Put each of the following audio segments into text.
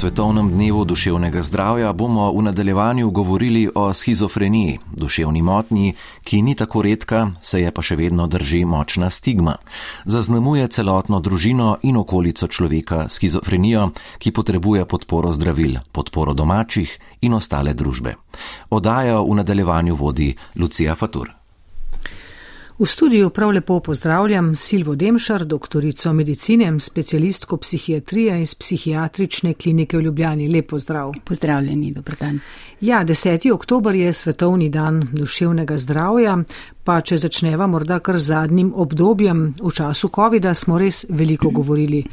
svetovnem dnevu duševnega zdravja bomo v nadaljevanju govorili o schizofreniji, duševni motnji, ki ni tako redka, se je pa še vedno drži močna stigma. Zaznamuje celotno družino in okolico človeka schizofrenijo, ki potrebuje podporo zdravil, podporo domačih in ostale družbe. Odajo v nadaljevanju vodi Lucija Fatur. V studiu prav lepo pozdravljam Silvo Demšar, doktorico medicine, specialistko psihiatrije iz psihiatrične klinike v Ljubljani. Lepo zdrav. Pozdravljeni, dober dan. Ja, 10. oktober je svetovni dan duševnega zdravja, pa če začneva morda kar z zadnjim obdobjem, v času COVID-a smo res veliko govorili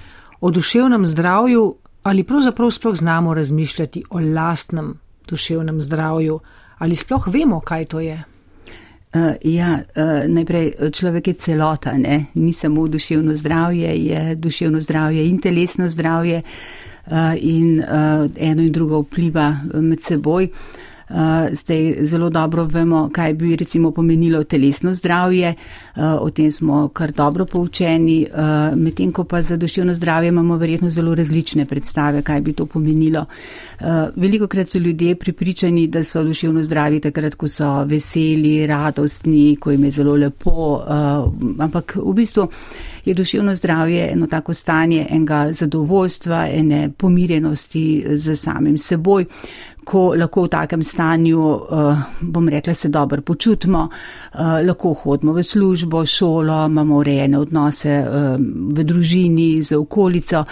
o duševnem zdravju ali pravzaprav sploh znamo razmišljati o lastnem duševnem zdravju ali sploh vemo, kaj to je. Uh, ja, uh, najprej človek je celota, ne? ni samo duševno zdravje, je duševno zdravje in telesno zdravje uh, in uh, eno in drugo vpliva med seboj. Eh, zdaj zelo dobro vemo, kaj bi recimo pomenilo telesno zdravje, eh, o tem smo kar dobro poučeni, eh, medtem ko pa za duševno zdravje imamo verjetno zelo različne predstave, kaj bi to pomenilo. Veliko krat so ljudje pripričani, da so duševno zdravi takrat, ko so veseli, radostni, ko jim je zelo lepo, ampak v bistvu je duševno zdravje eno tako stanje enega zadovoljstva, ene pomirjenosti z samim seboj ko lahko v takem stanju, uh, bom rekla, se dobro počutimo, uh, lahko hodimo v službo, šolo, imamo urejene odnose uh, v družini, z okolico.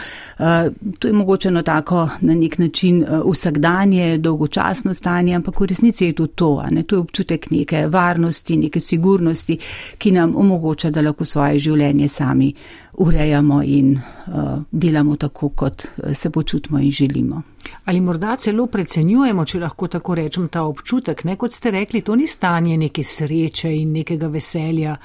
To je mogoče eno tako na nek način vsakdanje, dolgočasno stanje, ampak v resnici je to to. Ne? To je občutek neke varnosti, neke sigurnosti, ki nam omogoča, da lahko svoje življenje sami urejamo in uh, delamo tako, kot se počutimo in želimo. Ali morda celo precenjujemo, če lahko tako rečem, ta občutek, ne kot ste rekli, to ni stanje neke sreče in nekega veselja.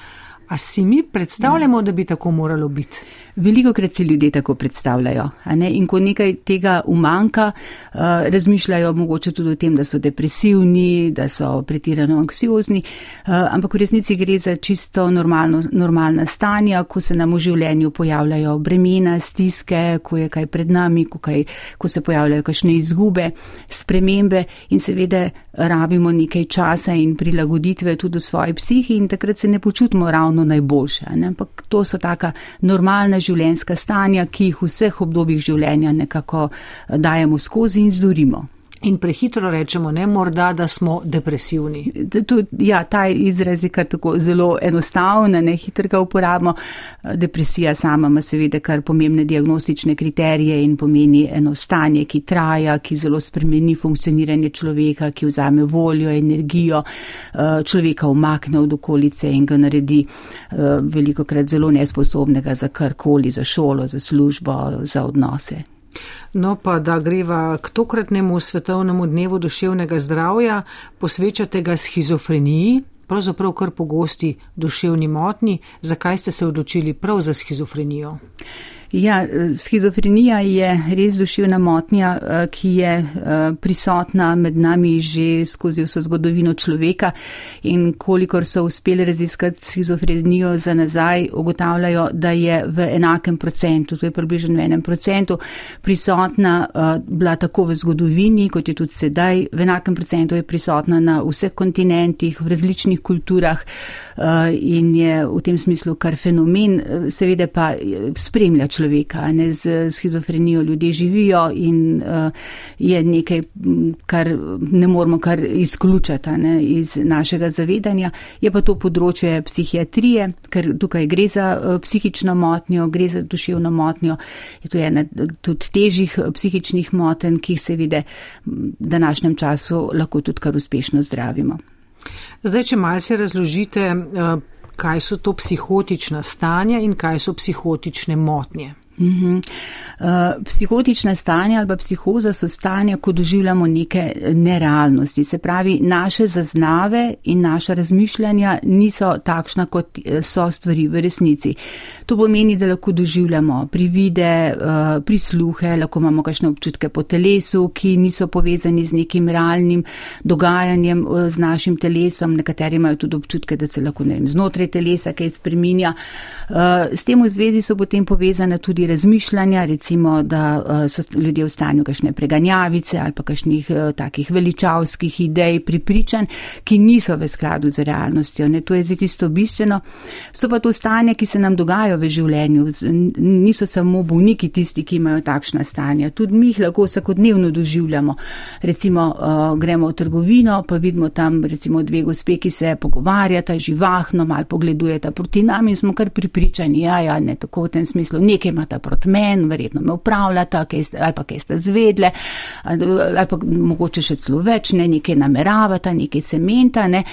A si mi predstavljamo, da bi tako moralo biti? Veliko krat si ljudje tako predstavljajo. In ko nekaj tega umanka, uh, razmišljajo mogoče tudi o tem, da so depresivni, da so pretirano anksiozni, uh, ampak v resnici gre za čisto normalno, normalna stanja, ko se nam v življenju pojavljajo bremena, stiske, ko je kaj pred nami, ko, kaj, ko se pojavljajo kakšne izgube, spremembe in seveda rabimo nekaj časa in prilagoditve tudi v svoji psihi in takrat se ne počutimo ravno najboljše. Ampak to so taka normalna življenja življenjska stanja, ki jih v vseh obdobjih življenja nekako dajemo skozi in zurimo. In prehitro rečemo, ne morda, da smo depresivni. Tud, ja, ta izraz je kar tako zelo enostaven, ne hitro ga uporabimo. Depresija sama ima seveda kar pomembne diagnostične kriterije in pomeni eno stanje, ki traja, ki zelo spremeni funkcioniranje človeka, ki vzame voljo, energijo, eh, človeka umakne od okolice in ga naredi eh, veliko krat zelo nesposobnega za karkoli, za šolo, za službo, za odnose. No, pa da greva k tokratnemu svetovnemu dnevu duševnega zdravja, posvečate ga schizofreniji, pravzaprav kar pogosti duševni motni. Zakaj ste se odločili prav za schizofrenijo? Ja, schizofrenija je res duševna motnja, eh, ki je eh, prisotna med nami že skozi vso zgodovino človeka. In kolikor so uspeli raziskati schizofrenijo za nazaj, ugotavljajo, da je v enakem procentu, to je približno v enem procentu, prisotna bila tako v zgodovini, kot je tudi sedaj, v enakem procentu je prisotna na vseh kontinentih, v različnih kulturah in je v tem smislu kar fenomen, seveda pa spremlja človeka človeka, ne z schizofrenijo ljudje živijo in uh, je nekaj, kar ne moramo kar izključati ne, iz našega zavedanja. Je pa to področje psihiatrije, ker tukaj gre za uh, psihično motnjo, gre za duševno motnjo. Je to ena tudi težjih psihičnih moten, ki jih seveda v današnjem času lahko tudi kar uspešno zdravimo. Zdaj, če malce razložite, uh, kaj so to psihotična stanja in kaj so psihotične motnje. Mhm. Uh, psihotična stanja ali psihoza so stanja, ko doživljamo neke nerealnosti. Se pravi, naše zaznave in naša razmišljanja niso takšna, kot eh, so stvari v resnici. To pomeni, da lahko doživljamo privide, uh, prisluhe, lahko imamo kakšne občutke po telesu, ki niso povezani z nekim realnim dogajanjem uh, z našim telesom. Nekateri imajo tudi občutke, da se lahko vem, znotraj telesa kaj spreminja. Uh, s tem v zvezi so potem povezane tudi razmišljanja, recimo, da uh, so ljudje v stanju kakšne preganjavice ali pa kakšnih uh, takih veličavskih idej, pripričanj, ki niso v skladu z realnostjo. Ne? To je zdaj tisto bistveno. So pa to stanje, ki se nam dogajajo v življenju. Niso samo bolniki tisti, ki imajo takšna stanja. Tudi mi jih lahko vsakodnevno doživljamo. Recimo, uh, gremo v trgovino, pa vidimo tam recimo dve gospe, ki se pogovarjata živahno, mal pogledujeta proti nam in smo kar pripričani, ja, ja, ne tako v tem smislu, nekaj imata proti meni, verjetno me upravljata, ali pa kaj ste zvedle, ali pa mogoče še celo več, ne, nekaj nameravata, nekaj sementa, ne.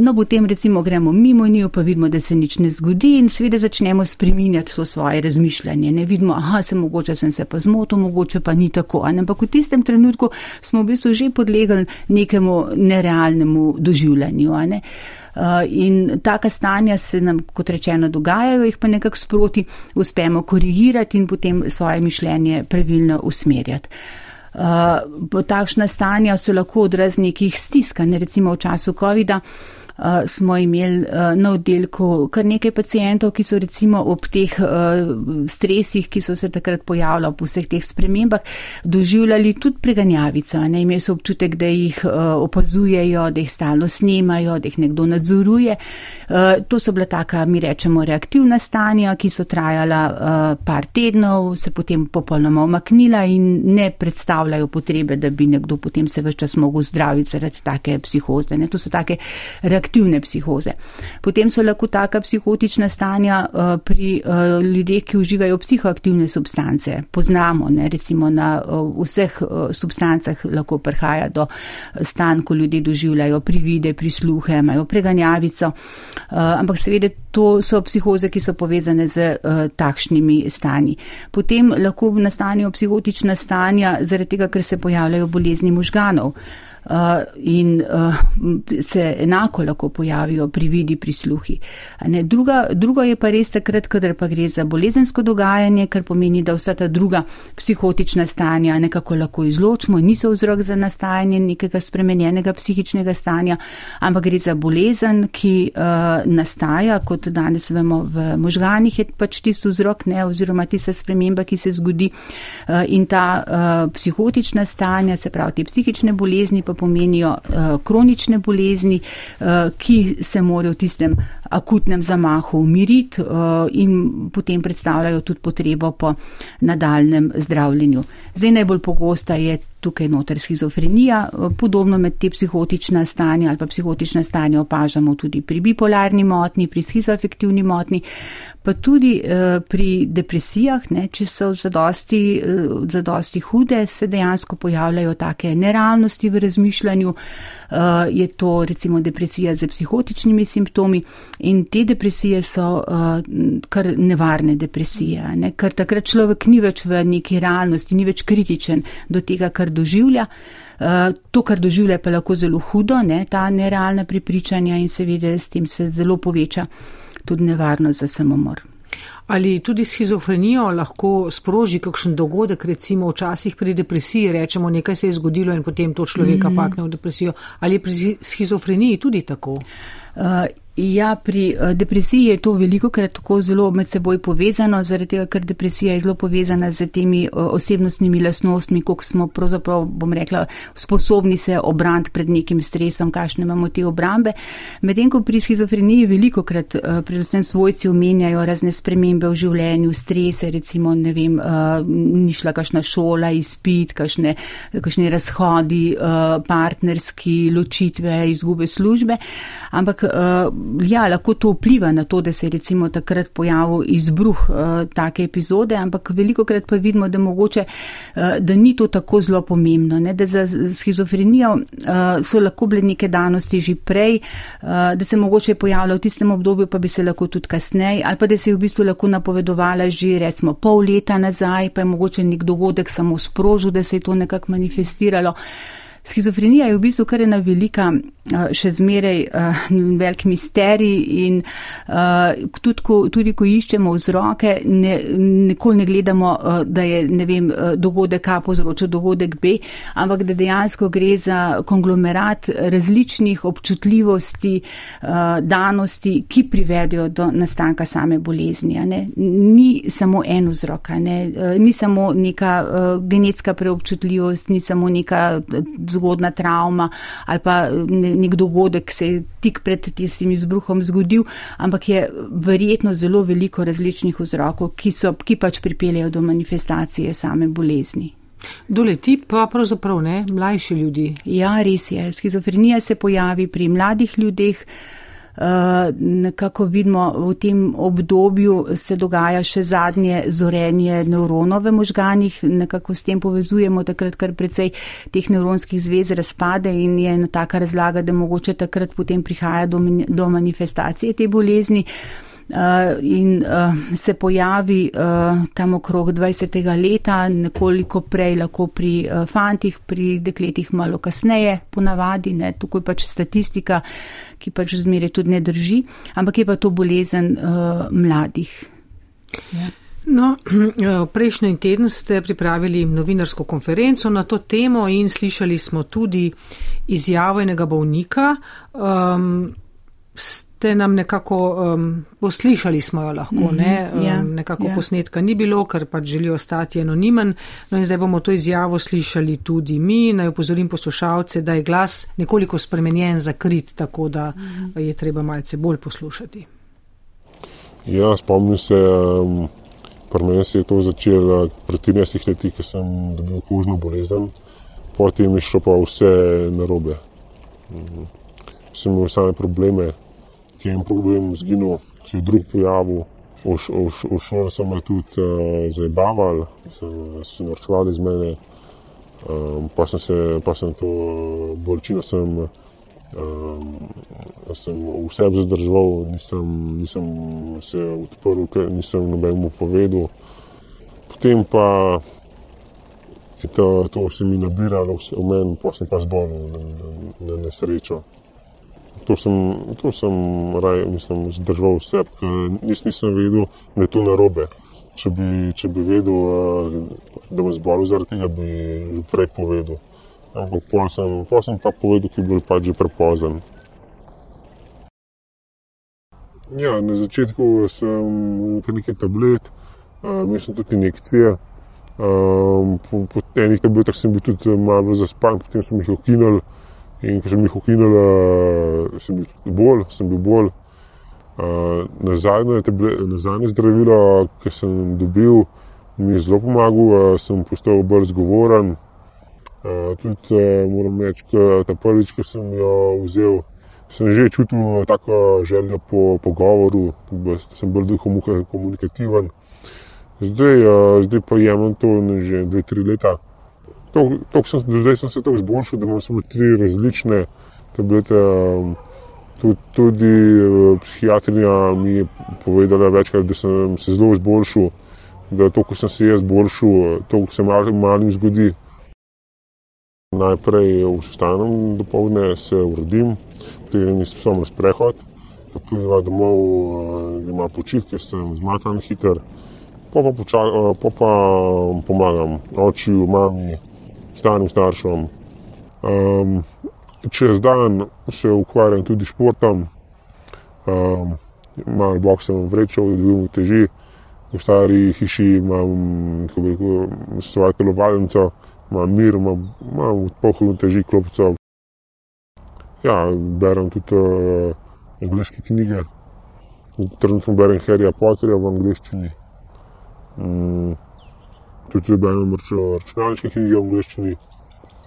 No, potem recimo gremo mimo njo, pa vidimo, da se nič ne zgodi in seveda začnemo spreminjati to svoje razmišljanje. Ne vidimo, aha, se mogoče sem se pa zmotil, mogoče pa ni tako. Ampak v tistem trenutku smo v bistvu že podlegli nekemu nerealnemu doživljanju. Ne. Eh, in taka stanja se nam, kot rečeno, dogajajo, jih pa nekako sproti uspemo korigirati in potem svoje mišljenje pravilno usmerjati. Uh, takšna stanja so lahko odraz nekih stiskanj, recimo v času COVID-a. Eh, smo imeli uh, na oddelku kar nekaj pacijentov, ki so recimo ob teh uh, stresih, ki so se takrat pojavljali, ob vseh teh spremembah, doživljali tudi preganjavico. Ne imeli so občutek, da jih opazujejo, da jih stalno snemajo, da jih nekdo nadzoruje. To so bila taka, mi rečemo, reaktivna stanja, ki so trajala par tednov, se potem popolnoma omaknila in ne predstavljajo potrebe, da bi nekdo potem se več čas mogel zdraviti zaradi take psihoze. Ne. To so take reaktivne aktivne psihoze. Potem so lahko taka psihotična stanja uh, pri uh, ljudeh, ki uživajo psihoaktivne substance. Poznamo, ne, recimo na uh, vseh substancah lahko prihaja do stanj, ko ljudje doživljajo privide, prisluhe, imajo preganjavico, ampak seveda to so psihoze, ki so povezane z takšnimi stanji. Potem lahko nastanejo psihotična stanja zaradi tega, ker se pojavljajo bolezni možganov. Uh, in uh, se enako lahko pojavijo pri vidi prisluhi. Druga, drugo je pa res takrat, kadar pa gre za bolezensko dogajanje, kar pomeni, da vsa ta druga psihotična stanja nekako lahko izločimo, niso vzrok za nastajanje nekega spremenjenega psihičnega stanja, ampak gre za bolezen, ki uh, nastaja, kot danes vemo, v možganih je pač tisto vzrok, ne, oziroma tista sprememba, ki se zgodi uh, in ta uh, psihotična stanja, se pravi, te psihične bolezni, pa pomenijo uh, kronične bolezni, uh, ki se morajo v tistem akutnem zamahu umiriti uh, in potem predstavljajo tudi potrebo po nadaljem zdravljenju. Zdaj najbolj pogosta je tukaj noter schizofrenija, podobno med te psihotična stanja ali pa psihotična stanja opažamo tudi pri bipolarni motni, pri schizoafektivni motni, pa tudi uh, pri depresijah, ne, če so zadosti, uh, zadosti hude, se dejansko pojavljajo take nerealnosti v razmišljanju, uh, je to recimo depresija z psihotičnimi simptomi in te depresije so uh, kar nevarne depresije, ne, ker takrat človek ni več v neki realnosti, ni več kritičen do tega, kar doživlja. Uh, to, kar doživlja, pa lahko zelo hudo, ne, ta nerealna pripričanja in seveda s tem se zelo poveča tudi nevarnost za samomor. Ali tudi schizofrenijo lahko sproži kakšen dogodek, recimo včasih pri depresiji, rečemo, nekaj se je zgodilo in potem to človeka mm. pakne v depresijo. Ali je pri schizofreniji tudi tako? Uh, Ja, pri uh, depresiji je to veliko krat tako zelo med seboj povezano, zaradi tega, ker depresija je zelo povezana z temi uh, osebnostnimi lasnostmi, koliko smo pravzaprav, bom rekla, sposobni se obrant pred nekim stresom, kakšne imamo te obrambe. Medtem ko pri schizofreniji veliko krat, uh, predvsem svojci omenjajo razne spremembe v življenju, strese, recimo, ne vem, ni šla kakšna šola, izpit, kakšne, kakšne razhodi, partnerski, ločitve, izgube službe. Ampak ja, lahko to vpliva na to, da se je recimo takrat pojavil izbruh take epizode, ampak veliko krat pa vidimo, da mogoče, da ni to tako zelo pomembno, ne? da za schizofrenijo so lahko bile neke danosti že prej, da se mogoče pojavlja v tistem obdobju, pa bi se lahko tudi kasneje, ali pa da se je v bistvu lahko napovedovala že recimo pol leta nazaj, pa je mogoče nek dogodek samo sprožil, da se je to nekako manifestiralo. Schizofrenija je v bistvu kar ena velika, eh, še zmeraj uh, velik misterij in uh, tudi, ko, tudi ko iščemo vzroke, ne, nikoli ne gledamo, da je ne vem, dogodek A povzročil dogodek B, ampak da dejansko gre za konglomerat različnih občutljivosti, danosti, ki privedejo do nastanka same bolezni. Ni samo en vzrok, uh, ni samo neka genetska preobčutljivost, ni samo neka. Uh, zgodna travma ali pa nek dogodek se je tik pred tistim izbruhom zgodil, ampak je verjetno zelo veliko različnih vzrokov, ki, so, ki pač pripeljajo do manifestacije same bolezni. Doleti pa pravzaprav ne, mlajši ljudi. Ja, res je. Skizofrenija se pojavi pri mladih ljudeh. Eh, nekako vidimo v tem obdobju se dogaja še zadnje zorenje nevronov v možganih, nekako s tem povezujemo takrat, kar precej teh nevronskih zvez razpade in je ena taka razlaga, da mogoče takrat potem prihaja do, do manifestacije te bolezni. Uh, in uh, se pojavi uh, tam okrog 20. leta, nekoliko prej lahko pri uh, fantih, pri dekletih malo kasneje, ponavadi, ne, tukaj pač statistika ki pač zmeraj tudi ne drži, ampak je pa to bolezen uh, mladih. Ja. No, prejšnji teden ste pripravili novinarsko konferenco na to temo in slišali smo tudi izjavo enega bolnika. Um, ste nam nekako um, poslišali, smo jo lahko, mm -hmm, ne? um, yeah, nekako yeah. posnetka ni bilo, ker pač želijo ostati anonimen. No in zdaj bomo to izjavo slišali tudi mi. Naj upozorim poslušalce, da je glas nekoliko spremenjen, zakrit, tako da mm -hmm. je treba malce bolj poslušati. Ja, spomnim se, um, pri meni se je to začelo pred 13 leti, ko sem dobil kožno bolezen, potem je šlo pa vse narobe. Mm, sem imel same probleme ki je en problem zginil, se je drug pojavil. V šoli so me tudi uh, zabavali, so se norčevali iz mene, um, pa, sem se, pa sem to bolečino sem, um, sem v sebi zadržal, nisem, nisem se odprl, nisem nobenemu povedal. Potem pa je to, to se mi nabiralo v meni, pa sem pa zbolel na, na, na nesrečo to sem, to sem raj, mislim, zdržal vse, nis, nisem vedel, da je to narobe. Če bi, če bi vedel, eh, da bom zbolel zaradi tega, bi že prej povedal. Ampak pol sem, pol sem pa povedal, ki je bil pač že prepozen. Ja, na začetku sem imel nekaj tablet, imel sem tudi injekcije. Um, po, po enih tabletah sem bil tudi malo zaspan, potem sem jih ukinil. In ko sem jih ukinil, sem bil bolj, sem bil bolj. Uh, na zadnje zdravilo, ki sem dobil, mi je zelo pomagal, uh, sem postal bolj zgovoren. Uh, tudi uh, moram reči, da ta prvič, ki sem jo vzel, sem že čutil tako željo po pogovoru, da sem bolj komunikativen. Zdaj, uh, zdaj pa jemem to že dve, tri leta. To, to sem, zdaj sem se tako izboljšal, da imam samo tri različne tablete. Um, tudi, tudi uh, psihiatrija mi je povedala večkrat, da sem se zelo izboljšal, da to, ko sem se jaz izboljšal, to, ko se mal, malim zgodi. Najprej vstanem do povdne, se urodim, potem mi sem na sprehod, pridem domov, uh, imam počitke, sem zmatan hiter, pa pa, poča, uh, pa pa pomagam očiju, mami, starim staršem. Um, čez dan se ukvarjam tudi s športom, um, malo boksam vrečal, dvigam teži. V stari hiši imam rekel, svojo telovadnico, imam mir, imam, imam pohvalno teži klopcev. Ja, berem tudi uh, angliške knjige. Trenutno berem Harryja Potterja v angliščini. Um, tudi beremo računalniške knjige v angleščini,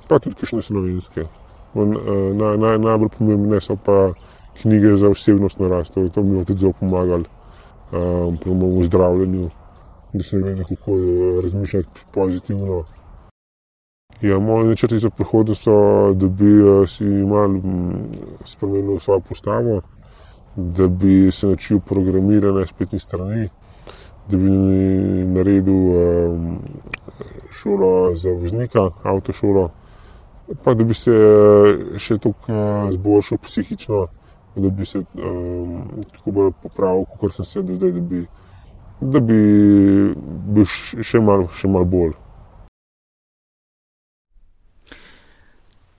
pa tudi kakšne slovenske. Uh, naj, naj, najbolj pomembne so pa knjige za osebnostno rast. To mi je tudi zelo pomagalo um, pri mojem zdravljenju, da sem vedel, kako razmišljati pozitivno. Ja, moje načrti za prihodnost so, da bi si mal spremenil svojo postavo, da bi se naučil programirati spletne strani, da bi naredil um, šolo za voznika, avtošolo, pa da bi se še tako zboljšal psihično, da bi se um, tako bolj popravil, kot sem se zdaj, da bi, da bi bil še malo mal bolj.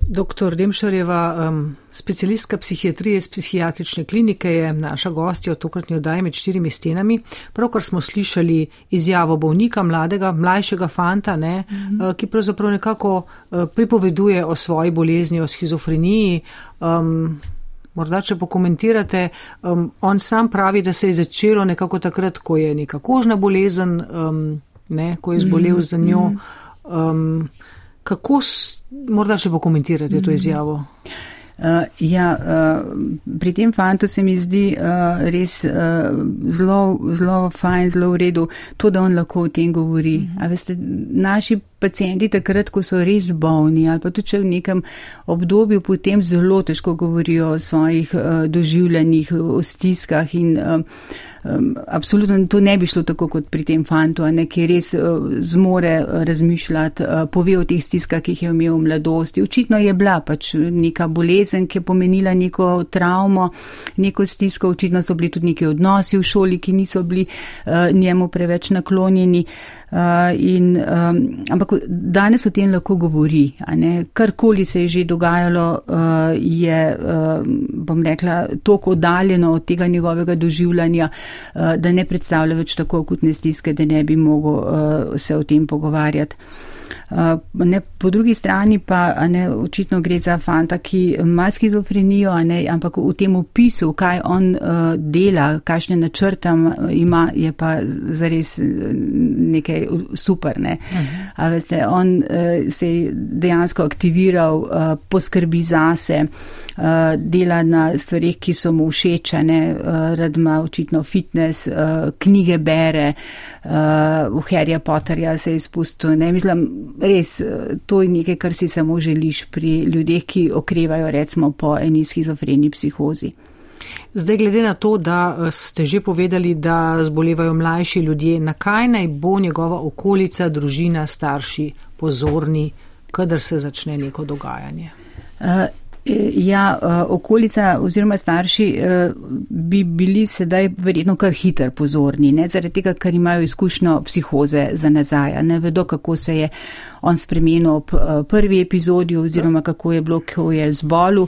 Dr. Demšarjeva, um, specialistka psihiatrije iz psihiatrične klinike, je naša gostja v tokratni oddaji med štirimi stenami. Pravkar smo slišali izjavo bolnika, mladega, mlajšega fanta, ne, mm -hmm. ki pravzaprav nekako uh, pripoveduje o svoji bolezni, o schizofreniji. Um, morda, če pokomentirate, um, on sam pravi, da se je začelo nekako takrat, ko je neka kožna bolezen, um, ne, ko je zbolel mm -hmm. za njo. Um, kako Morda še pokomentirate to izjavo. Uh, ja, uh, pri tem fantu se mi zdi uh, res uh, zelo, zelo fajn, zelo v redu to, da on lahko o tem govori. Mm -hmm. veste, naši pacijenti takrat, ko so res bolni ali pa tudi če v nekem obdobju potem zelo težko govorijo o svojih uh, doživljanjih, o stiskah in uh, um, absolutno to ne bi šlo tako kot pri tem fantu, ne, ki res uh, zmore uh, razmišljati, uh, pove o teh stiskah, ki jih je imel v mladosti. Očitno je bila pač neka bolezen, ki je pomenila neko travmo, neko stisko, očitno so bili tudi neki odnosi v šoli, ki niso bili uh, njemu preveč naklonjeni. Uh, in, um, ampak danes o tem lahko govori. Karkoli se je že dogajalo, uh, je, uh, bom rekla, toliko oddaljeno od tega njegovega doživljanja, uh, da ne predstavlja več tako akutne stiske, da ne bi mogel uh, se o tem pogovarjati. Uh, ne, po drugi strani pa ne, očitno gre za fanta, ki ima schizofrenijo, ne, ampak v tem opisu, kaj on uh, dela, kakšne načrtam ima, je pa zares nekaj super. Ne. Uh mhm. -huh. veste, on uh, se je dejansko aktiviral, uh, poskrbi zase, uh, dela na stvarih, ki so mu všečene, uh, rad ima očitno fitness, uh, knjige bere, v Harryja Potterja se je izpustil. Ne, mislim, res, eh, to je nekaj, kar si samo želiš pri ljudeh, ki okrevajo recimo po eni schizofreni psihozi. Zdaj, glede na to, da eh, ste že povedali, da zbolevajo mlajši ljudje, na kaj naj bo njegova okolica, družina, starši pozorni, kadar se začne neko dogajanje? Uh, Ja, okolica oziroma starši bi bili sedaj verjetno kar hiter pozorni, ne, zaradi tega, ker imajo izkušnjo psihoze za nazaj, ne vedo, kako se je on spremenil ob prvi epizodi oziroma kako je bilo, ko je zbolil.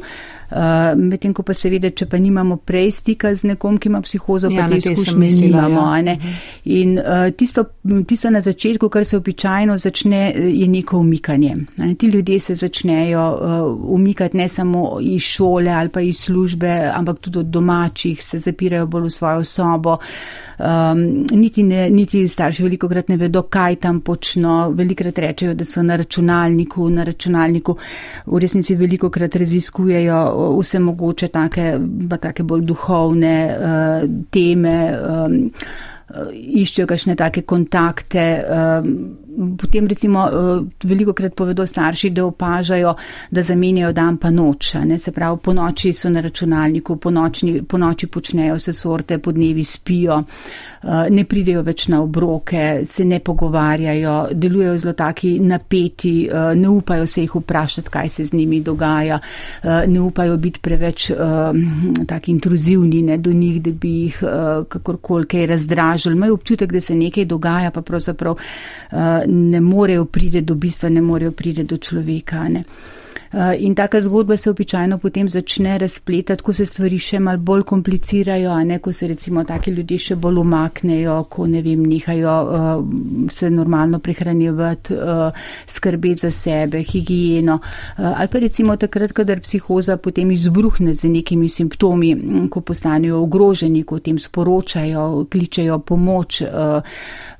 Uh, Medtem ko pa seveda, če pa nimamo prej stika z nekom, ki ima psihozo, ja, pa te izkušnje nimamo. Ja. In uh, tisto, tisto na začetku, kar se običajno začne, je neko umikanje. Ne? Ti ljudje se začnejo umikati ne samo iz šole ali pa iz službe, ampak tudi od domačih, se zapirajo bolj v svojo sobo. Um, niti, ne, niti starši veliko krat ne vedo, kaj tam počno. Velikrat rečejo, da so na računalniku, na računalniku v resnici veliko krat raziskujejo vse mogoče take, pa take bolj duhovne uh, teme, um, iščejo kakšne take kontakte. Um, potem recimo eh, veliko krat povedo starši, da opažajo, da zamenjajo dan pa noč. Ne? Se pravi, po noči so na računalniku, po, nočni, po noči počnejo vse sorte, po dnevi spijo, eh, ne pridejo več na obroke, se ne pogovarjajo, delujejo zelo taki napeti, eh, ne upajo se jih vprašati, kaj se z njimi dogaja, ne upajo biti preveč taki intruzivni ne, do njih, da bi jih kakorkoli kaj razdražili. Imajo občutek, da se nekaj dogaja, pa pravzaprav ne morejo priti do bistva, ne morejo priti do človeka. Ne. Eh, in taka zgodba se običajno potem začne razpletati, ko se stvari še mal bolj komplicirajo, a ne ko se recimo taki ljudje še bolj umaknejo, ko ne vem, nehajo uh, se normalno prehranjevati, uh, skrbeti za sebe, higieno. Ali pa recimo takrat, kadar psihoza potem izbruhne z nekimi simptomi, ko postanejo ogroženi, ko tem sporočajo, kličejo pomoč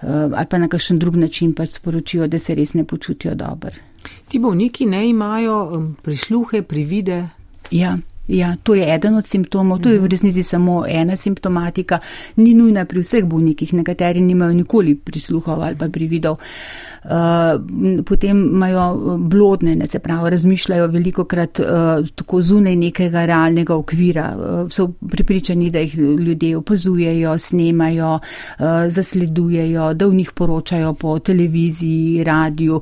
ali pa na kakšen drug način pač sporočijo, da se res ne počutijo dobro. Ti bolniki ne imajo um, prisluhe, privide. Ja, Ja, to je eden od simptomov, to je v resnici samo ena simptomatika, ni nujna pri vseh bolnikih, nekateri nimajo nikoli prisluhov ali pa prividov. Uh, potem imajo blodne, ne se pravi, razmišljajo veliko krat uh, tako zunaj nekega realnega okvira, so pripričani, da jih ljudje opazujejo, snemajo, zasledujejo, da v njih poročajo po televiziji, radiju,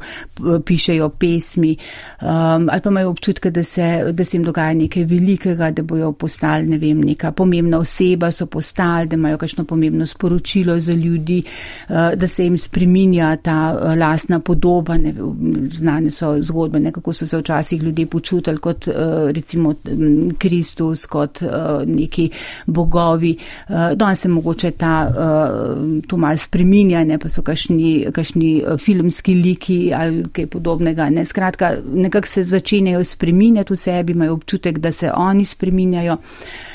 pišejo pesmi ali pa imajo občutke, da se, da se jim dogaja nekaj veliko velikega, da bojo postali, ne vem, neka pomembna oseba, so postali, da imajo kakšno pomembno sporočilo za ljudi, eh, da se jim spreminja ta eh, lasna podoba, ne, znane so zgodbe, nekako so se včasih ljudje počutili kot eh, recimo Kristus, kot neki bogovi. Danes se mogoče ta, to mal spreminja, ne pa so kašni, kašni filmski liki ali kaj podobnega. Ne. Skratka, nekako se začenjajo spreminjati v sebi, imajo občutek, da se oni spreminjajo.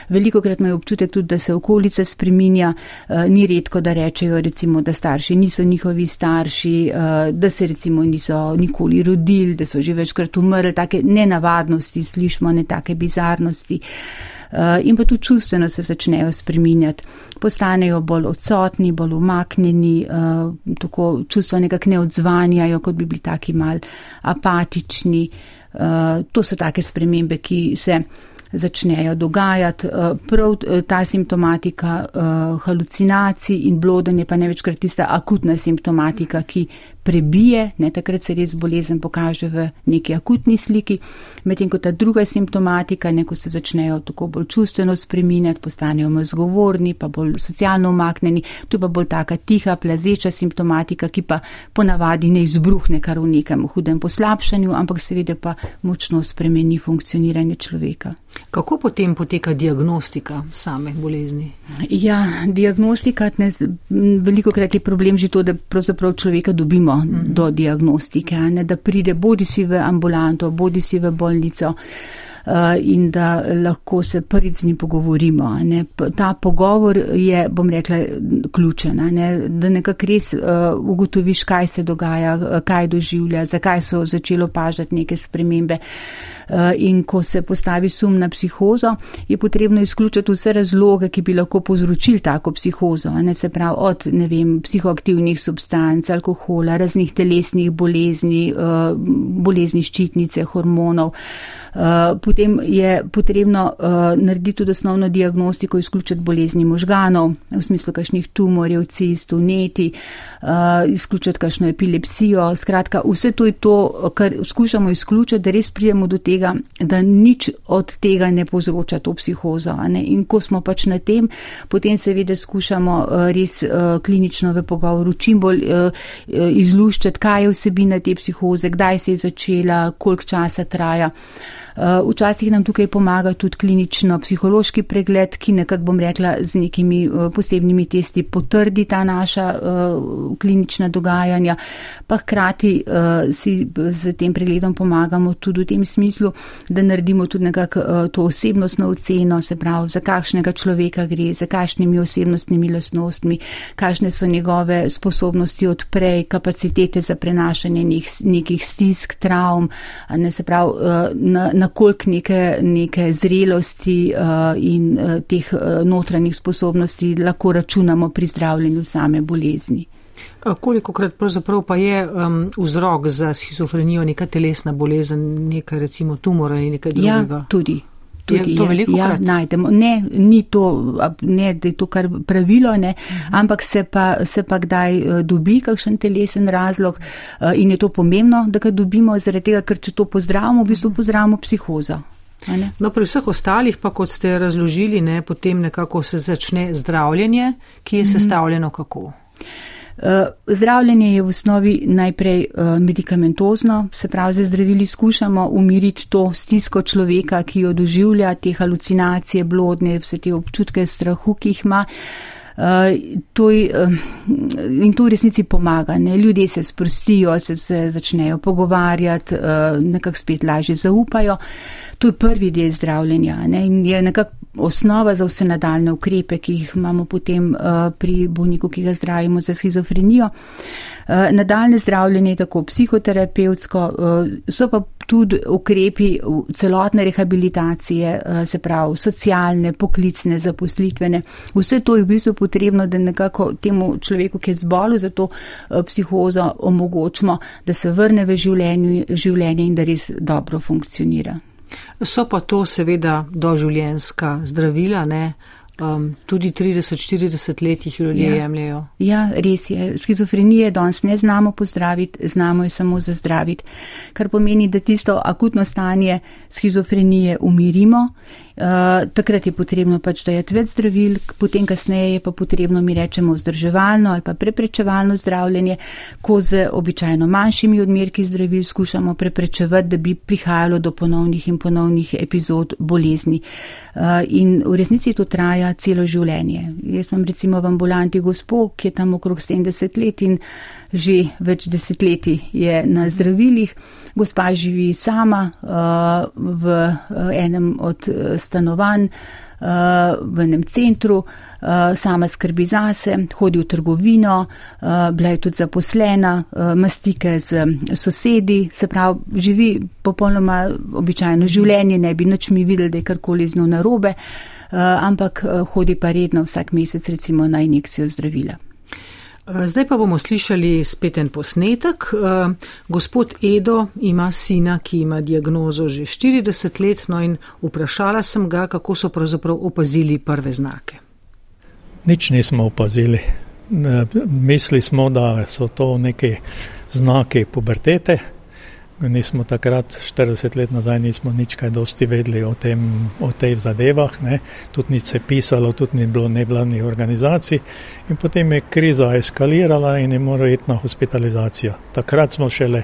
Veliko krat imajo občutek tudi, da se okolica spreminja, eh, ni redko, da rečejo recimo, da starši niso njihovi starši, eh, da se recimo niso nikoli rodili, da so že večkrat umrli, take nenavadnosti slišmo, ne take bizarnosti. Eh, in pa tudi čustveno se začnejo spreminjati, postanejo bolj odsotni, bolj umaknjeni, tako čustva nekako ne odzvanjajo, kot bi bili taki mal apatični. To so take spremembe, ki se začnejo dogajati. Eh, prav eh, ta simptomatika eh, halucinacij in blodenje pa največkrat tista akutna simptomatika, ki prebije, ne takrat se res bolezen pokaže v neki akutni sliki, medtem ko ta druga simptomatika, ne ko se začnejo tako bolj čustveno spreminjati, postanejo bolj zgovorni, pa bolj socialno umaknjeni, to je pa bolj taka tiha, plazeča simptomatika, ki pa ponavadi ne izbruhne kar v nekem hudem poslabšanju, ampak seveda pa močno spremeni funkcioniranje človeka. Kako potem poteka diagnostika same bolezni? Ja, diagnostika, ne, veliko krat je problem že to, da pravzaprav človeka dobimo mm. do diagnostike, ne, da pride bodi si v ambulanto, bodi si v bolnico. Eh, in da lahko se prvič z njim pogovorimo. Ne. Ta pogovor je, bom rekla, ključen, ne. da nekako res uh, ugotoviš, kaj se dogaja, kaj doživlja, zakaj so začelo pažati neke spremembe. In ko se postavi sum na psihozo, je potrebno izključiti vse razloge, ki bi lahko povzročili tako psihozo. Ne, se pravi od vem, psihoaktivnih substanc, alkohola, raznih telesnih bolezni, bolezni ščitnice, hormonov. Uh, potem je potrebno uh, narediti tudi osnovno diagnostiko, izključiti bolezni možganov, v smislu kakšnih tumorjev, cist, uneti, uh, izključiti kakšno epilepsijo. Skratka, vse to je to, kar skušamo izključiti, da res prijemo do tega, da nič od tega ne povzroča to psihozo. In ko smo pač na tem, potem seveda skušamo uh, res uh, klinično v pogovoru čim bolj uh, izluščiti, kaj je vsebina te psihoze, kdaj se je začela, koliko časa traja. Eh, včasih nam tukaj pomaga tudi klinično-psihološki pregled, ki nekako bom rekla z nekimi eh, posebnimi testi potrdi ta naša uh, klinična dogajanja, pa hkrati si z tem pregledom pomagamo tudi v tem smislu, da naredimo tudi nekako to osebnostno oceno, se pravi, za kakšnega človeka gre, za kakšnimi osebnostnimi lasnostmi, kakšne so njegove sposobnosti odprej, kapacitete za prenašanje nek, nekih stisk, travm, ne se pravi, na, na koliko neke, neke zrelosti uh, in uh, teh uh, notranjih sposobnosti lahko računamo pri zdravljenju same bolezni. Koliko krat pravzaprav pa je um, vzrok za schizofrenijo neka telesna bolezen, neka recimo tumor ali nekaj ja, drugega? Ja, tudi. Tudi je to veliko ja, najdemo. Ne, ni to, ne, da je to kar pravilo, ne, mhm. ampak se pa, se pa kdaj dobi kakšen telesen razlog in je to pomembno, da ga dobimo, zaradi tega, ker če to pozdravimo, v bistvu pozdravimo psihozo. No, pri vseh ostalih pa, kot ste razložili, ne, potem nekako se začne zdravljenje, ki je mhm. sestavljeno kako. Eh, zdravljenje je v osnovi najprej eh, medikamentozno, se pravi, za zdravili skušamo umiriti to stisko človeka, ki jo doživlja, te halucinacije, blodne, vse te občutke strahu, ki jih ima. Uh, to je, uh, in to v resnici pomaga. Ne? Ljudje se sprostijo, se, se začnejo pogovarjati, uh, nekako spet lažje zaupajo. To je prvi del zdravljenja ne? in je nekako osnova za vse nadaljne ukrepe, ki jih imamo potem pri bolniku, ki ga zdravimo za schizofrenijo. Nadaljne zdravljenje, tako psihoterapevtsko, so pa tudi ukrepi celotne rehabilitacije, se pravi socialne, poklicne, zaposlitvene. Vse to je v bistvu potrebno, da nekako temu človeku, ki je zbolel za to psihozo, omogočimo, da se vrne v življenje in da res dobro funkcionira. So pa to seveda doživljenska zdravila, ne? Um, tudi 30-40 let jih ljudje ja. jemljajo. Ja, res je. Schizofrenije danes ne znamo pozdraviti, znamo jo samo zazdraviti, kar pomeni, da tisto akutno stanje schizofrenije umirimo takrat je potrebno pač dajati več zdravil, potem kasneje je pa potrebno, mi rečemo, vzdrževalno ali pa preprečevalno zdravljenje, ko z običajno manjšimi odmerki zdravil skušamo preprečevati, da bi prihajalo do ponovnih in ponovnih epizod bolezni. Uh, in v resnici to traja celo življenje. Jaz imam recimo v ambulanti gospod, ki je tam okrog 70 let in že več desetletij je na zdravilih. Gospa živi sama uh, v uh, enem od stanovanj v enem centru, sama skrbi zase, hodi v trgovino, bila je tudi zaposlena, ima stike z sosedi, se pravi, živi popolnoma običajno življenje, ne bi nič mi videli, da je karkoli z njo narobe, ampak hodi pa redno vsak mesec recimo na injekcijo zdravila. Eh, zdaj pa bomo slišali spet en posnetek. Eh, gospod Edo ima sina, ki ima diagnozo že 40 let, no in vprašala sem ga, kako so pravzaprav opazili prve znake. Nič nismo opazili. Mislili smo, da so to neki znaki pubertete, Nismo takrat, 40 let nazaj, nismo nič kaj dosti vedeli o, tem, o tej zadevah, ne. tudi ni se pisalo, tudi ni bilo nevladnih organizacij. In potem je kriza eskalirala in je moral iti na hospitalizacijo. Takrat smo šele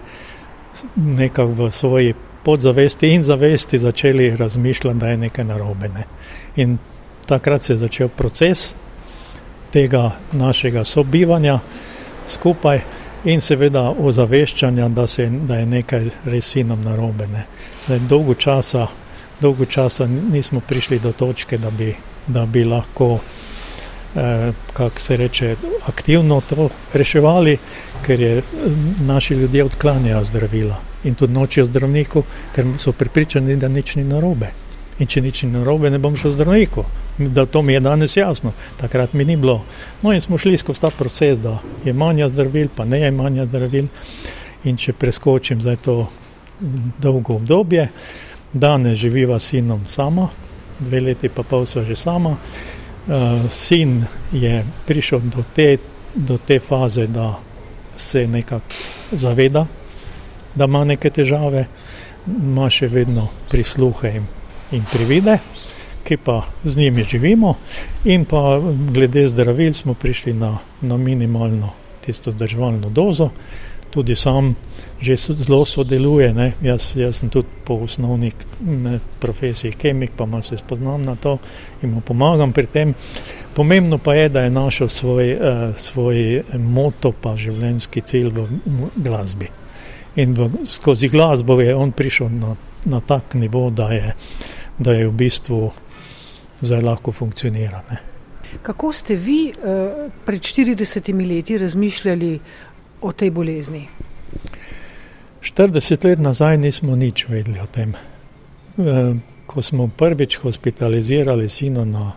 nekako v svoji podzavesti in zavesti začeli razmišljati, da je nekaj narobe. Ne. In takrat se je začel proces tega našega sobivanja skupaj in seveda ozaveščanja, da, se, da je nekaj res sinom narobe. Ne. Dolgo, časa, dolgo časa nismo prišli do točke, da bi, da bi lahko, eh, kako se reče, aktivno to reševali, ker je naši ljudje odklanjajo zdravila in tudi nočijo zdravniku, ker so pripričani, da nič ni narobe. In če nič ni narobe, ne bom šel zdravniku. Da to mi je danes jasno, takrat mi ni bilo. No, in smo šli skozi ta proces, da je manj zdravil, pa ne je manj zdravil. In če preskočim za to dolgo obdobje, danes živiva s sinom sama, dve leti pa pol sva že sama. Uh, sin je prišel do te, do te faze, da se nekako zaveda, da ima neke težave, ima še vedno prisluhe in in privide, ki pa z njimi živimo, in pa glede zdravil smo prišli na, na minimalno tisto zdržovalno dozo. Tudi sam že zelo sodeluje, jaz, jaz sem tudi po osnovni profesiji kemik, pa malo se spoznam na to in mu pomagam pri tem. Pomembno pa je, da je našel svoj, uh, svoj moto, pa življenjski cilj v glasbi. In v, skozi glasbo je on prišel na, na tak nivo, da je da je v bistvu zdaj lahko funkcionira. Ne. Kako ste vi uh, pred 40 leti razmišljali o tej bolezni? 40 let nazaj nismo nič vedeli o tem. Uh, ko smo prvič hospitalizirali sina na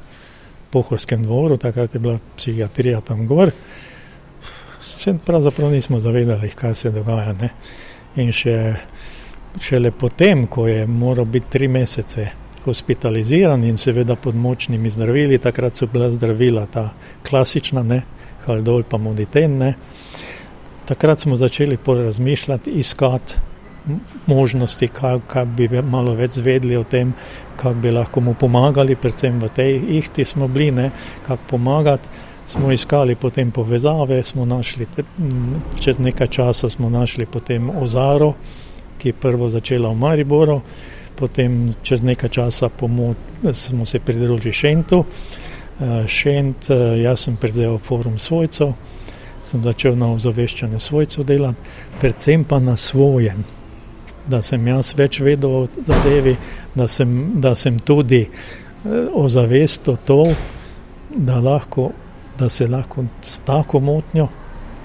Pohorskem dvoru, takrat je bila psihiatrija tam gor, se pravzaprav nismo zavedali, kaj se dogaja. Ne. In še, šele potem, ko je moral biti tri mesece hospitaliziran in seveda pod močnimi zdravili, takrat so bila zdravila ta klasična, ne, haldol pa moditen, ne. Takrat smo začeli porazmišljati, iskati možnosti, kaj, kaj bi malo več zvedli o tem, kako bi lahko mu pomagali, predvsem v tej ihti smo bili, ne, kako pomagati. Smo iskali potem povezave, smo našli, te, čez nekaj časa smo našli potem Ozaro, ki je prvo začela v Mariboru, potem čez nekaj časa pomoč, smo se pridružili Šentu. Eh, Šent, eh, jaz sem prevzel forum svojcev, sem začel na ozaveščanju svojcev delati, predvsem pa na svojem, da sem jaz več vedel o zadevi, da sem, da sem tudi ozavest o to, da, lahko, da se lahko s tako motnjo,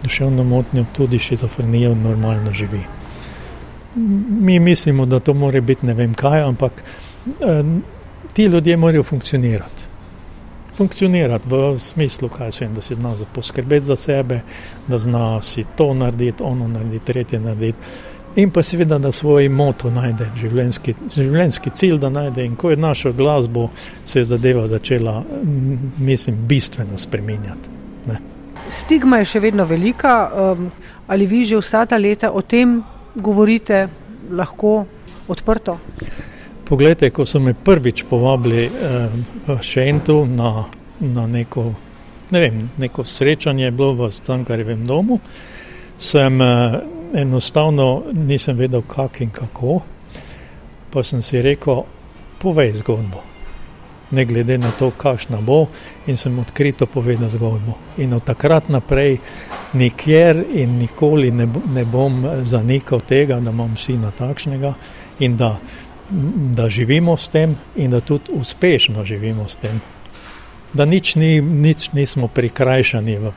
duševno motnjo, tudi šizofrenijo normalno živi. Mi mislimo, da to more biti ne vem kaj, ampak eh, ti ljudje morajo funkcionirati. Funkcionirati v smislu, kaj se jim, da si zna poskrbeti za sebe, da zna si to narediti, ono narediti, tretje narediti. In pa seveda, da svoj moto najde, življenjski, življenjski cilj, da najde. In ko je našel glasbo, se je zadeva začela, mislim, bistveno spremenjati. Ne. Stigma je še vedno velika. Um, ali vi že vsa ta leta o tem govorite lahko odprto? Poglejte, ko so me prvič povabili eh, v Šentu na, na neko, ne vem, neko srečanje, bilo v Stankarjevem domu, sem eh, enostavno nisem vedel, kak in kako. Pa sem si rekel, povej zgodbo. Ne glede na to, kakšna bo, in sem odkrito povedal zgodbo. In od takrat naprej, nikjer in nikoli ne, ne bom zanikal tega, da imam sina takšnega in da, da živimo s tem, in da tudi uspešno živimo s tem. Da nič, ni, nič nismo prikrajšani v,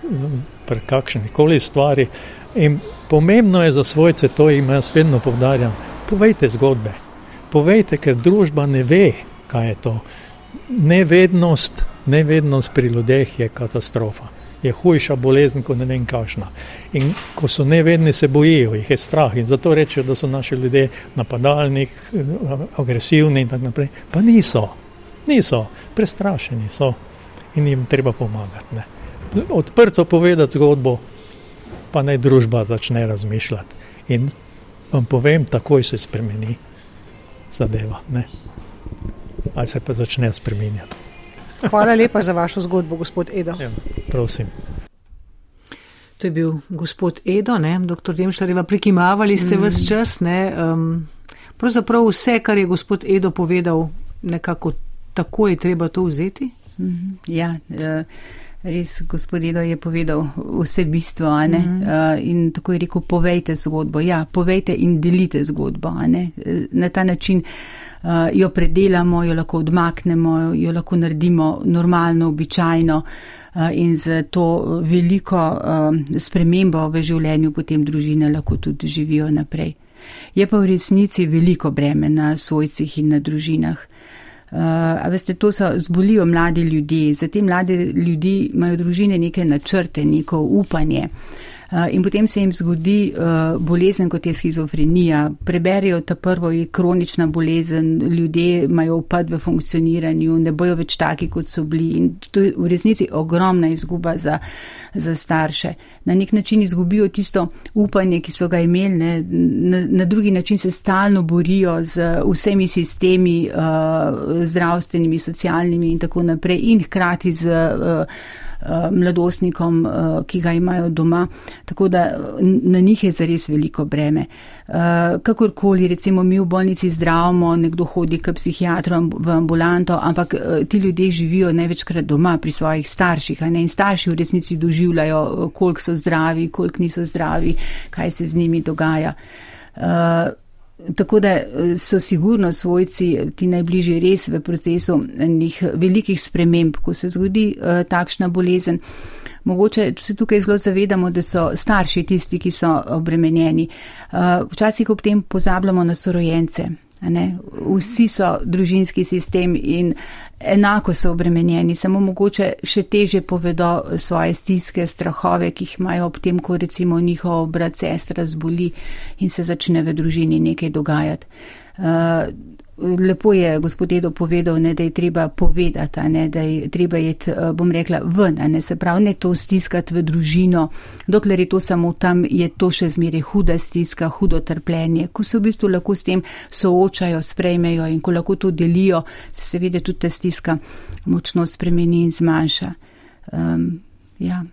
v kakšni koli stvari, In pomembno je za svojce to, in jaz vedno povdarjam, povejte zgodbe. Povejte, ker družba ne ve, kaj je to. Nevednost, nevednost pri ljudeh je katastrofa. Je hujša bolezen, kot ne vem kakšna. In ko so nevedni, se bojijo, jih je strah in zato rečejo, da so naši ljudje napadalni, agresivni in tako naprej. Pa niso, niso, prestrašeni so in jim treba pomagati. Ne. Odprto povedati zgodbo, pa naj družba začne razmišljati. In vam povem, takoj se spremeni zadeva. Ne? Ali se pa začne spremenjati. Hvala lepa za vašo zgodbo, gospod Edo. Ja, prosim. To je bil gospod Edo, ne? dr. Demšarjeva, prikimavali ste mm. vse čas. Um, pravzaprav vse, kar je gospod Edo povedal, nekako tako je treba to vzeti. Mm, ja. Uh, Res, gospodino je povedal vse bistvo, mm -hmm. uh, in tako je rekel, povejte zgodbo. Ja, povejte in delite zgodbo. Na ta način uh, jo predelamo, jo lahko odmaknemo, jo lahko naredimo normalno, običajno uh, in z to veliko uh, spremembo v življenju potem družine lahko tudi živijo naprej. Je pa v resnici veliko breme na svojcih in na družinah. Uh, a veste, to so zbolijo mladi ljudje. Za te mlade ljudi imajo družine neke načrte, neko upanje. Uh, Eh, in potem se jim zgodi uh, bolezen, kot je schizofrenija. Preberijo ta prvo, je kronična bolezen, ljudje imajo upad v funkcioniranju, ne bojo več taki, kot so bili. In to je v resnici ogromna izguba za, za starše. Na nek način izgubijo tisto upanje, ki so ga imeli, ne? na, na drugi način se stalno borijo z vsemi sistemi, uh, zdravstvenimi, socialnimi in tako naprej, in hkrati z. Uh, Eh, mladostnikom, eh, ki ga imajo doma. Tako da na njih je zares veliko breme. Eh, kakorkoli, recimo mi v bolnici zdravimo, nekdo hodi k psihiatru v ambulanto, ampak ti ljudje živijo največkrat doma pri svojih starših. In starši v resnici doživljajo, koliko so zdravi, koliko niso zdravi, kaj se z njimi dogaja. Tako da eh, so sigurno svojci, ti najbližji, res v procesu enih velikih sprememb, ko se zgodi uh, takšna bolezen. Mogoče se tukaj zelo zavedamo, da so starši tisti, ki so obremenjeni. Uh, včasih ob tem pozabljamo na sorojence. Vsi so družinski sistem in enako so obremenjeni, samo mogoče še teže povedo svoje stiske, strahove, ki jih imajo ob tem, ko recimo njihov brat, sestra zboli in se začne v družini nekaj dogajati. Uh, lepo je gospod Edo povedal, ne, da je treba povedati, ne, da je treba jet, eh, bom rekla, ven, ne, se pravi, ne to stiskati v družino, dokler je to samo tam, je to še zmeraj huda stiska, hudo trpljenje, ko se v bistvu lahko s tem soočajo, sprejmejo in ko lahko to delijo, se seveda tudi ta stiska močno spremeni in zmanjša. Um, ja.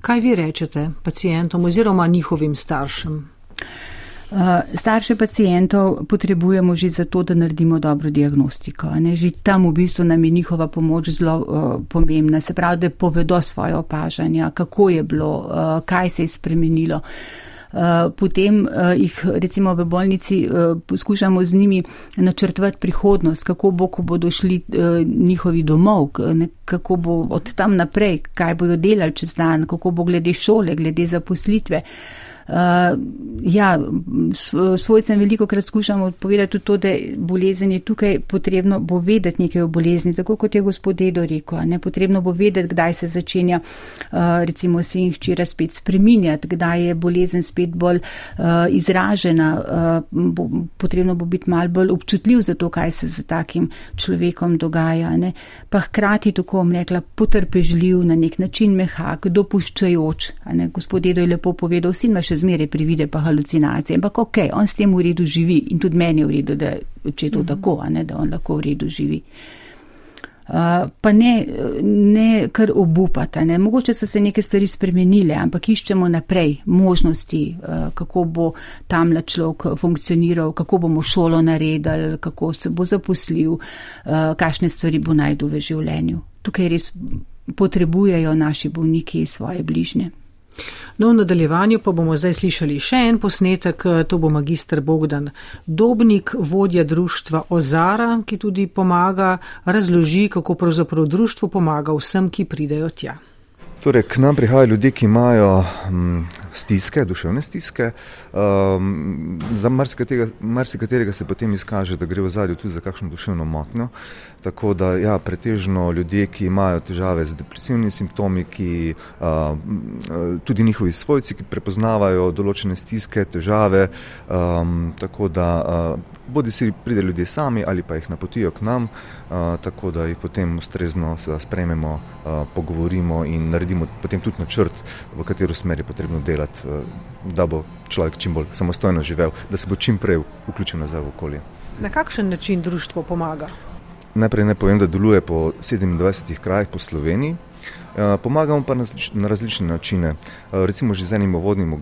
Kaj vi rečete pacijentom oziroma njihovim staršem? Eh, starše pacijentov potrebujemo že zato, da naredimo dobro diagnostiko. Ne? Že tam v bistvu nam je njihova pomoč zelo uh, pomembna. Se pravi, da povedo svoje opažanja, kako je bilo, uh, kaj se je spremenilo. potem jih recimo v bolnici poskušamo z njimi načrtovati prihodnost, kako bo, ko bodo šli njihovi domov, kako bo od tam naprej, kaj bojo delali čez dan, kako bo glede šole, glede zaposlitve. Uh, ja, svojcem veliko krat skušamo povedati tudi to, da bolezen je tukaj potrebno bo vedeti nekaj o bolezni, tako kot je gospod Edo rekel, ne potrebno bo vedeti, kdaj se začenja uh, recimo se jih včeraj spet spreminjati, kdaj je bolezen spet bolj uh, izražena, uh, bo, potrebno bo biti mal bolj občutljiv za to, kaj se z takim človekom dogaja, ne. pa hkrati tako bom rekla potrpežljiv, na nek način mehak, dopuščajoč, ne. gospod Edo je lepo povedal, vsi ima še še zmeraj privide pa halucinacije, ampak ok, on s tem v redu živi in tudi meni je v redu, da če je to mm -hmm. tako, ne, da on lahko v redu živi. Uh, pa ne, ne kar obupata, ne. mogoče so se neke stvari spremenile, ampak iščemo naprej možnosti, uh, kako bo tamle človek funkcioniral, kako bomo šolo naredili, kako se bo zaposlil, uh, kakšne stvari bo najdu v življenju. Tukaj res potrebujejo naši bolniki svoje bližnje. No, v nadaljevanju pa bomo zdaj slišali še en posnetek, to bo magistr Bogdan Dobnik, vodja društva Ozara, ki tudi pomaga, razloži, kako pravzaprav društvo pomaga vsem, ki pridejo tja. Torej, k nam prihajajo ljudje, ki imajo mm, stiske, duševne stiske. Um, za marsikaterega se potem izkaže, da gre v zadju tudi za kakšno duševno motnjo. Tako da, ja, pretežno ljudje, ki imajo težave z depresivnimi simptomi, ki uh, tudi njihovi svojci, ki prepoznavajo določene stiske, težave. Um, tako da, uh, bodi si pride ljudje sami ali pa jih napotijo k nam, tako da jih potem ustrezno sprejmemo, pogovorimo in naredimo potem tudi načrt, v katero smer je potrebno delati, da bo človek čim bolj samostojno živel, da se bo čim prej vključil nazaj v okolje. Na kakšen način društvo pomaga? Najprej naj povem, da deluje po 27 krajih po Sloveniji. Pomagamo pa na različne načine, recimo že z enim uvodnim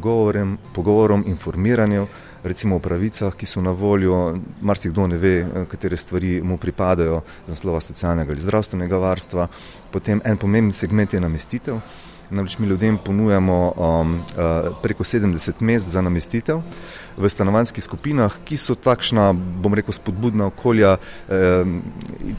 pogovorom, informiranjem, recimo o pravicah, ki so na voljo, marsikdo ne ve, katere stvari mu pripadajo z naslova socialnega ali zdravstvenega varstva. Potem en pomemben segment je namestitev. Namreč mi ljudem ponujamo um, uh, preko 70 mest za namestitev v stanovanjskih skupinah, ki so takšna, bom rekel, spodbudna okolja um,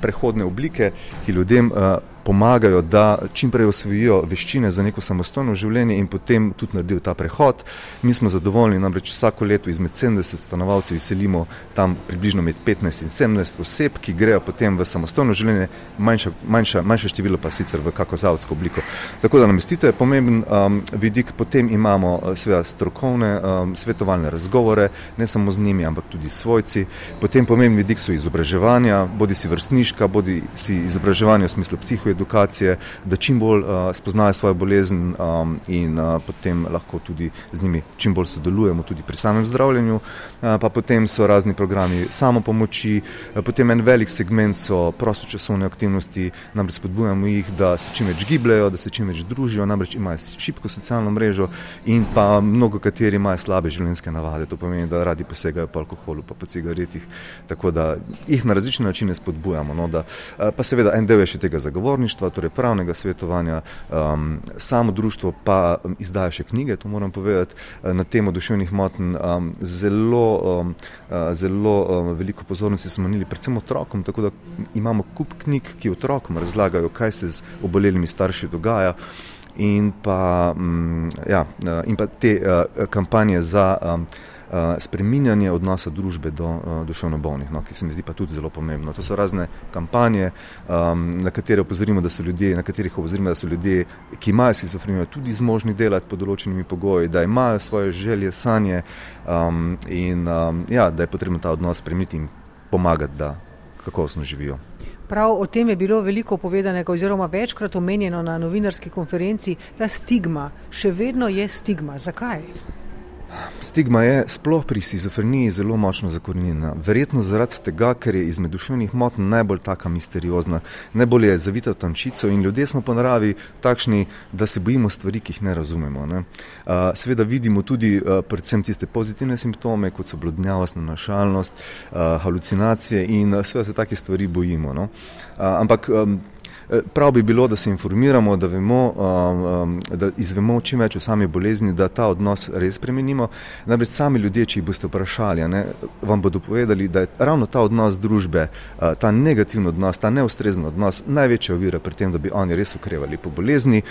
prehodne oblike, ki ljudem uh, pomagajo, da čim prej osvojijo veščine za neko samostojno življenje in potem tudi naredijo ta prehod. Mi smo zadovoljni, namreč vsako leto izmed 70 stanovalcev izselimo tam približno med 15 in 17 oseb, ki grejo potem v samostojno življenje, manjša, manjša, manjše število pa sicer v kako zavodsko obliko. Tako da namestitev je pomemben um, vidik, potem imamo uh, seveda strokovne um, svetovalne razgovore, ne samo z njimi, ampak tudi svojci. Potem pomemben vidik so izobraževanja, bodi si vrstniška, bodi si izobraževanje v smislu psihoje, edukacije, da čim bolj uh, spoznajo svojo bolezen um, in uh, potem lahko tudi z njimi čim bolj sodelujemo tudi pri samem zdravljenju. Uh, pa potem so razni programi samopomoči, potem en velik segment so prostočasovne aktivnosti, namreč spodbujamo jih, da se čim več gibljajo, da se čim več družijo, namreč imajo šibko socialno mrežo in pa mnogo kateri imajo slabe življenjske navade, to pomeni, da radi posegajo po alkoholu, pa po cigaretih, tako da jih na različne načine spodbujamo. No, da, pa seveda en del je še tega zagovornika, zagovorništva, torej pravnega svetovanja, um, samo društvo pa um, izdaja še knjige, to moram povedati, uh, na temo duševnih motenj. Um, zelo, um, uh, zelo um, veliko pozornosti smo namenili predvsem otrokom, tako da imamo kup knjig, ki otrokom razlagajo, kaj se z obolelimi starši dogaja. In pa, um, ja, uh, in pa te kampanje za um, spreminjanje odnosa družbe do uh, duševno bolnih, no, ki se mi zdi pa tudi zelo pomembno. To so razne kampanje, um, na katere opozorimo, da so ljudje, na katerih opozorimo, da so ljudje, ki imajo schizofrenijo, tudi zmožni delati pod določenimi pogoji, da imajo svoje želje, sanje um, in um, ja, da je potrebno ta odnos spremeniti in pomagati, da kakovostno živijo. Prav o tem je bilo veliko povedanega, oziroma večkrat omenjeno na novinarski konferenci. Ta stigma, še vedno je stigma. Zakaj? Stigma je sploh pri schizofreniji zelo močno zakorenjena. Verjetno zaradi tega, ker je izmed duševnih motenj najbolj taka misteriozna, najbolj je zavita v tančico in ljudje smo po naravi takšni, da se bojimo stvari, ki jih ne razumemo. Ne? Seveda vidimo tudi predvsem tiste pozitivne simptome, kot so blodnjavost, nanašalnost, halucinacije in seveda se take stvari bojimo. No? Ampak Prav bi bilo, da se informiramo, da, vemo, da izvemo čim več o sami bolezni, da ta odnos res spremenimo. Namreč sami ljudje, če jih boste vprašali, ne, vam bodo povedali, da je ravno ta odnos družbe, ta negativni odnos, ta neustrezen odnos največja ovira pri tem, da bi oni res ukrevali po bolezni.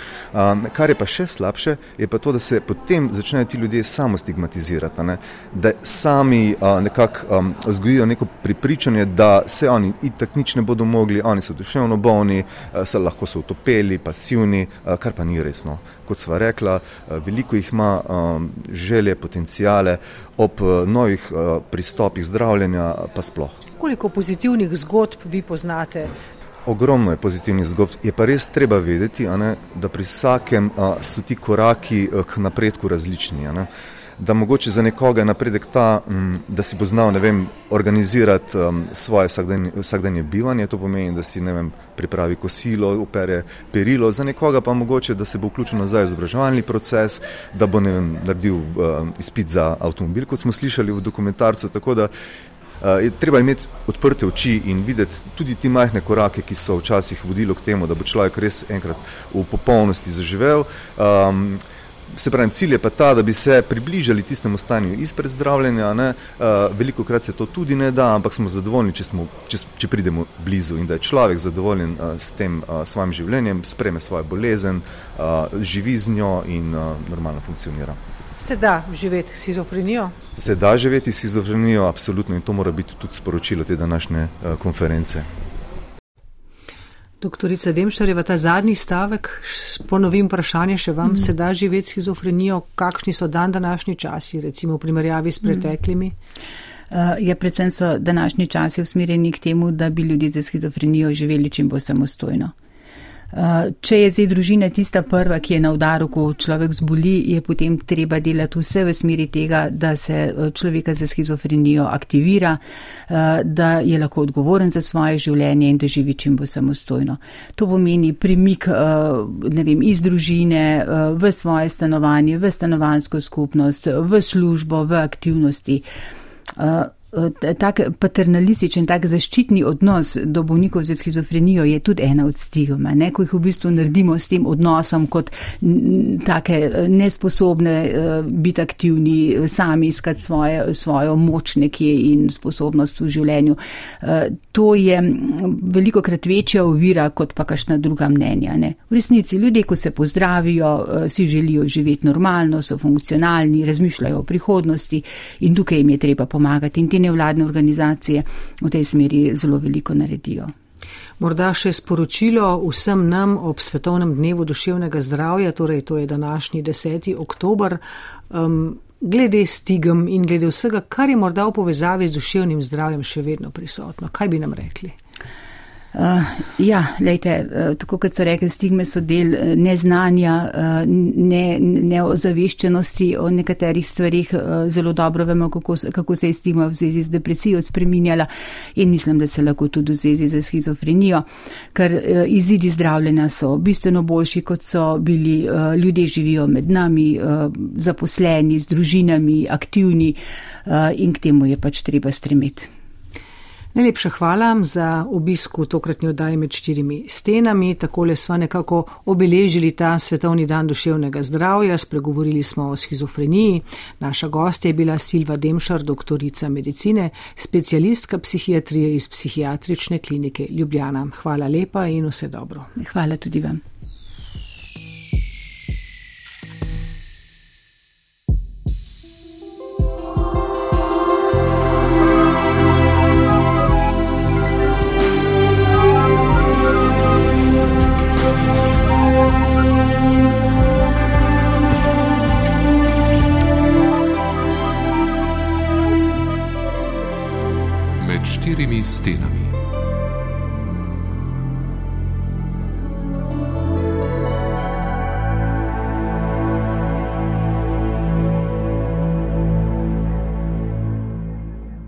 Kar je pa še slabše, je pa to, da se potem začnejo ti ljudje samo stigmatizirati, ne, da sami nekako vzgojijo neko pripričanje, da se oni itak nič ne bodo mogli, oni so duševno bolni, se lahko so utopeli, pasivni, kar pa ni resno. Kot sva rekla, veliko jih ima želje, potencijale ob novih pristopih zdravljenja, pa sploh. Koliko pozitivnih zgodb vi poznate? Ogromno je pozitivnih zgodb. Je pa res treba vedeti, ne, da pri vsakem a, so ti koraki k napredku različni. Ne da mogoče za nekoga napredek ta, mm, da si bo znal vem, organizirati um, svoje vsakdanje, vsakdanje bivanje, to pomeni, da si vem, pripravi kosilo, upere perilo, za nekoga pa mogoče, da se bo vključil nazaj v izobraževalni proces, da bo vem, naredil um, izpit za avtomobil, kot smo slišali v dokumentarcu. Tako da uh, je treba imeti odprte oči in videti tudi ti majhne korake, ki so včasih vodili k temu, da bo človek res enkrat v popolnosti zaživel. Um, Se pravi, cilj je pa ta, da bi se približali tistemu stanju izpred zdravljenja. Uh, veliko krat se to tudi ne da, ampak smo zadovoljni, če, smo, če, če pridemo blizu in da je človek zadovoljen uh, s tem uh, svojim življenjem, spreme svojo bolezen, uh, živi z njo in uh, normalno funkcionira. Se da živeti s schizofrenijo? Se da živeti s schizofrenijo, absolutno in to mora biti tudi sporočilo te današnje uh, konference. Doktorica Demšarjeva, ta zadnji stavek, ponovim vprašanje še vam, mm. se da živeti schizofrenijo, kakšni so dan današnji časi, recimo v primerjavi s preteklimi? Mm. Uh, je predvsem so današnji časi usmerjeni k temu, da bi ljudje z schizofrenijo živeli čim bolj samostojno. Če je zdaj družina tista prva, ki je na udaru, ko človek zboli, je potem treba delati vse v smeri tega, da se eh, človeka za schizofrenijo aktivira, eh, da je lahko odgovoren za svoje življenje in da živi čim bolj samostojno. To pomeni premik eh, vem, iz družine v svoje stanovanje, v stanovansko skupnost, v službo, v aktivnosti. Eh, tak paternalističen, tak zaščitni odnos do bolnikov z schizofrenijo je tudi ena od stigma, ne, ko jih v bistvu naredimo s tem odnosom kot take eh, nesposobne uh, biti aktivni, sami iskati svoje, svojo moč nekje in sposobnost v življenju. To je veliko krat večja ovira kot pa kašna druga mnenja. Ne. V resnici ljudje, ko se pozdravijo, si želijo živeti normalno, so funkcionalni, razmišljajo o prihodnosti in tukaj jim je treba pomagati nevladne organizacije v tej smeri zelo veliko naredijo. Morda še sporočilo vsem nam ob Svetovnem dnevu duševnega zdravja, torej to je današnji 10. oktober, um, glede stigem in glede vsega, kar je morda v povezavi z duševnim zdravjem še vedno prisotno. Kaj bi nam rekli? Uh, ja, lejte, uh, tako kot so rekli, stigme so del uh, neznanja, uh, ne, neozaveščenosti o nekaterih stvarih. Uh, zelo dobro vemo, kako, kako se je stigma v zvezi z depresijo spreminjala in mislim, da se lahko tudi v zvezi z schizofrenijo, ker uh, izidi zdravljenja so bistveno boljši, kot so bili. Uh, ljudje živijo med nami, uh, zaposleni, z družinami, aktivni uh, in k temu je pač treba stremeti. Najlepša hvala za obisk v tokratni oddaji med štirimi stenami. Takole smo nekako obeležili ta svetovni dan duševnega zdravja, spregovorili smo o schizofreniji. Naša gostja je bila Silva Demšar, doktorica medicine, specialistka psihiatrije iz psihiatrične klinike Ljubljana. Hvala lepa in vse dobro. Hvala tudi vam. Stenami.